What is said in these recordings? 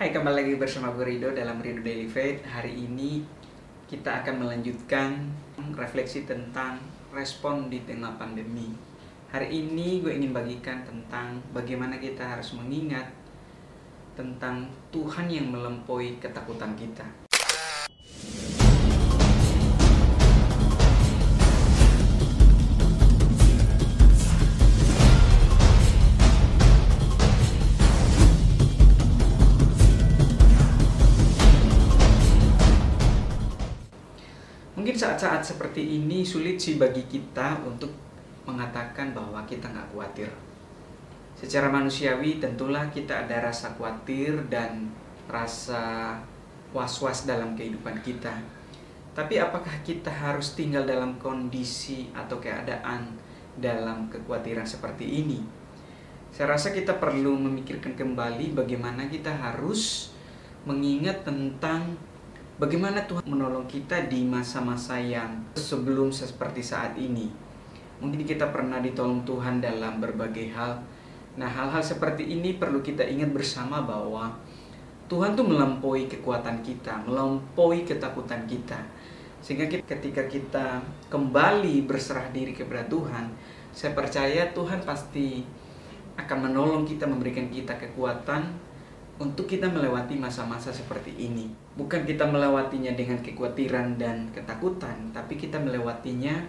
Hai, kembali lagi bersama gue Rido dalam Rido Daily Faith. Hari ini kita akan melanjutkan refleksi tentang respon di tengah pandemi. Hari ini gue ingin bagikan tentang bagaimana kita harus mengingat tentang Tuhan yang melampaui ketakutan kita. Seperti ini sulit sih bagi kita untuk mengatakan bahwa kita nggak khawatir. Secara manusiawi tentulah kita ada rasa khawatir dan rasa was-was dalam kehidupan kita. Tapi apakah kita harus tinggal dalam kondisi atau keadaan dalam kekhawatiran seperti ini? Saya rasa kita perlu memikirkan kembali bagaimana kita harus mengingat tentang bagaimana Tuhan menolong kita di masa-masa yang sebelum seperti saat ini. Mungkin kita pernah ditolong Tuhan dalam berbagai hal. Nah, hal-hal seperti ini perlu kita ingat bersama bahwa Tuhan tuh melampaui kekuatan kita, melampaui ketakutan kita. Sehingga ketika kita kembali berserah diri kepada Tuhan, saya percaya Tuhan pasti akan menolong kita, memberikan kita kekuatan untuk kita melewati masa-masa seperti ini. Bukan kita melewatinya dengan kekhawatiran dan ketakutan, tapi kita melewatinya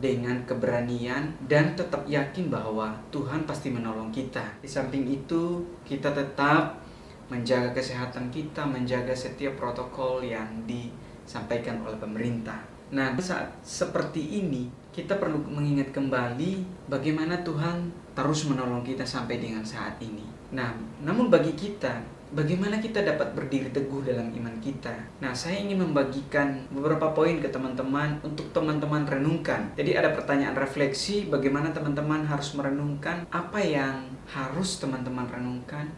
dengan keberanian dan tetap yakin bahwa Tuhan pasti menolong kita. Di samping itu, kita tetap menjaga kesehatan kita, menjaga setiap protokol yang disampaikan oleh pemerintah. Nah, saat seperti ini, kita perlu mengingat kembali bagaimana Tuhan terus menolong kita sampai dengan saat ini. Nah, namun bagi kita, bagaimana kita dapat berdiri teguh dalam iman kita? Nah, saya ingin membagikan beberapa poin ke teman-teman untuk teman-teman renungkan. Jadi ada pertanyaan refleksi bagaimana teman-teman harus merenungkan apa yang harus teman-teman renungkan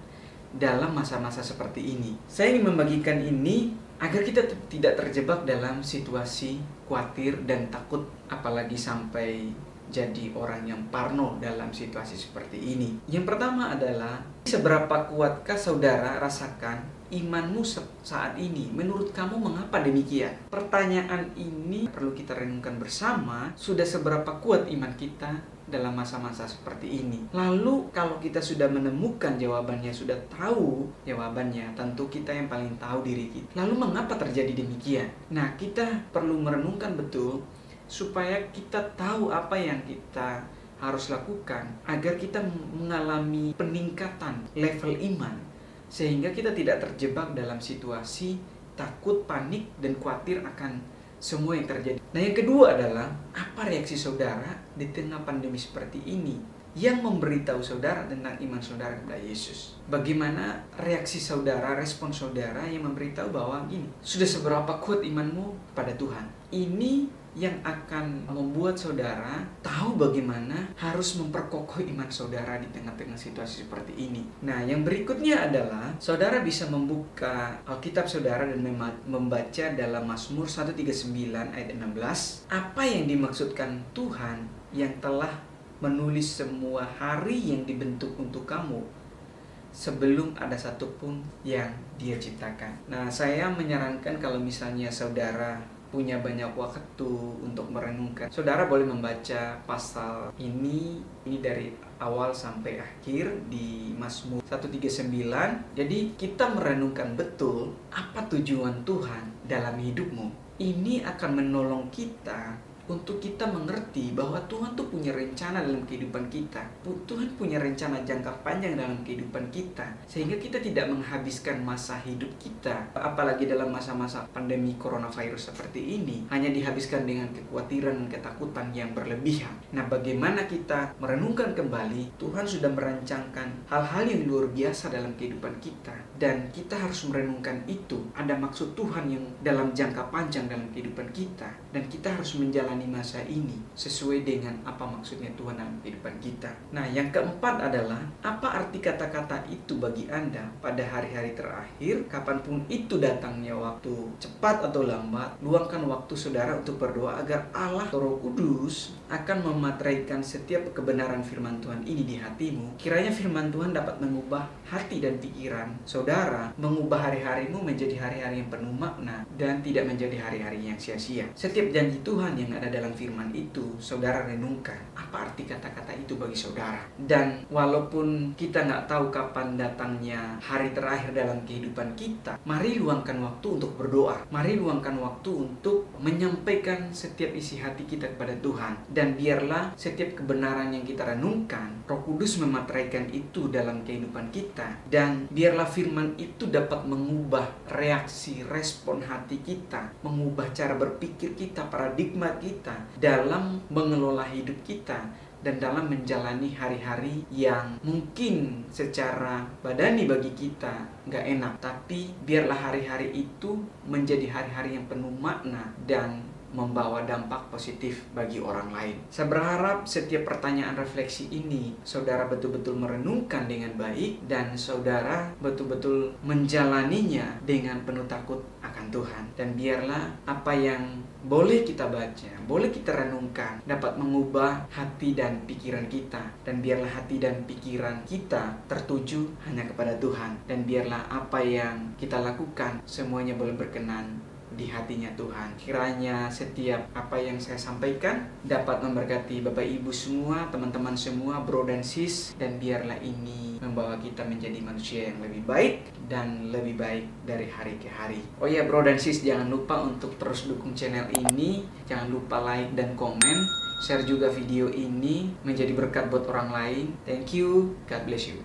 dalam masa-masa seperti ini. Saya ingin membagikan ini agar kita tidak terjebak dalam situasi khawatir dan takut apalagi sampai jadi orang yang parno dalam situasi seperti ini. Yang pertama adalah seberapa kuatkah saudara rasakan imanmu saat ini? Menurut kamu mengapa demikian? Pertanyaan ini perlu kita renungkan bersama. Sudah seberapa kuat iman kita dalam masa-masa seperti ini? Lalu kalau kita sudah menemukan jawabannya, sudah tahu jawabannya, tentu kita yang paling tahu diri kita. Lalu mengapa terjadi demikian? Nah, kita perlu merenungkan betul supaya kita tahu apa yang kita harus lakukan agar kita mengalami peningkatan level iman sehingga kita tidak terjebak dalam situasi takut, panik dan khawatir akan semua yang terjadi. Nah, yang kedua adalah apa reaksi saudara di tengah pandemi seperti ini yang memberitahu saudara tentang iman saudara kepada Yesus. Bagaimana reaksi saudara, respon saudara yang memberitahu bahwa ini sudah seberapa kuat imanmu pada Tuhan. Ini yang akan membuat saudara tahu bagaimana harus memperkokoh iman saudara di tengah-tengah situasi seperti ini. Nah, yang berikutnya adalah saudara bisa membuka Alkitab saudara dan membaca dalam Mazmur 139 ayat 16 apa yang dimaksudkan Tuhan yang telah menulis semua hari yang dibentuk untuk kamu sebelum ada satupun yang dia ciptakan. Nah, saya menyarankan kalau misalnya saudara punya banyak waktu untuk merenungkan. Saudara boleh membaca pasal ini ini dari awal sampai akhir di Mazmur 139. Jadi kita merenungkan betul apa tujuan Tuhan dalam hidupmu. Ini akan menolong kita untuk kita mengerti bahwa Tuhan tuh punya rencana dalam kehidupan kita. Tuhan punya rencana jangka panjang dalam kehidupan kita. Sehingga kita tidak menghabiskan masa hidup kita, apalagi dalam masa-masa pandemi coronavirus seperti ini, hanya dihabiskan dengan kekhawatiran dan ketakutan yang berlebihan. Nah, bagaimana kita merenungkan kembali, Tuhan sudah merancangkan hal-hal yang luar biasa dalam kehidupan kita. Dan kita harus merenungkan itu. Ada maksud Tuhan yang dalam jangka panjang dalam kehidupan kita. Dan kita harus menjalani menjalani masa ini sesuai dengan apa maksudnya Tuhan dalam kehidupan kita. Nah, yang keempat adalah apa arti kata-kata itu bagi Anda pada hari-hari terakhir, kapan pun itu datangnya waktu cepat atau lambat, luangkan waktu saudara untuk berdoa agar Allah Roh Kudus akan memateraikan setiap kebenaran firman Tuhan ini di hatimu, kiranya firman Tuhan dapat mengubah hati dan pikiran saudara, mengubah hari-harimu menjadi hari-hari yang penuh makna dan tidak menjadi hari-hari yang sia-sia. Setiap janji Tuhan yang ada dalam firman itu, saudara renungkan apa arti kata-kata itu bagi saudara. Dan walaupun kita nggak tahu kapan datangnya hari terakhir dalam kehidupan kita, mari luangkan waktu untuk berdoa. Mari luangkan waktu untuk menyampaikan setiap isi hati kita kepada Tuhan. Dan biarlah setiap kebenaran yang kita renungkan, Roh Kudus memateraikan itu dalam kehidupan kita. Dan biarlah firman itu dapat mengubah reaksi, respon hati kita, mengubah cara berpikir kita, paradigma kita dalam mengelola hidup kita dan dalam menjalani hari-hari yang mungkin secara badani bagi kita nggak enak. Tapi biarlah hari-hari itu menjadi hari-hari yang penuh makna dan membawa dampak positif bagi orang lain. Saya berharap setiap pertanyaan refleksi ini saudara betul-betul merenungkan dengan baik dan saudara betul-betul menjalaninya dengan penuh takut akan Tuhan. Dan biarlah apa yang boleh kita baca, boleh kita renungkan, dapat mengubah hati dan pikiran kita. Dan biarlah hati dan pikiran kita tertuju hanya kepada Tuhan. Dan biarlah apa yang kita lakukan semuanya boleh berkenan di hatinya Tuhan. Kiranya setiap apa yang saya sampaikan dapat memberkati Bapak Ibu semua, teman-teman semua, bro dan sis, dan biarlah ini membawa kita menjadi manusia yang lebih baik dan lebih baik dari hari ke hari. Oh ya bro dan sis, jangan lupa untuk terus dukung channel ini, jangan lupa like dan komen, share juga video ini menjadi berkat buat orang lain. Thank you, God bless you.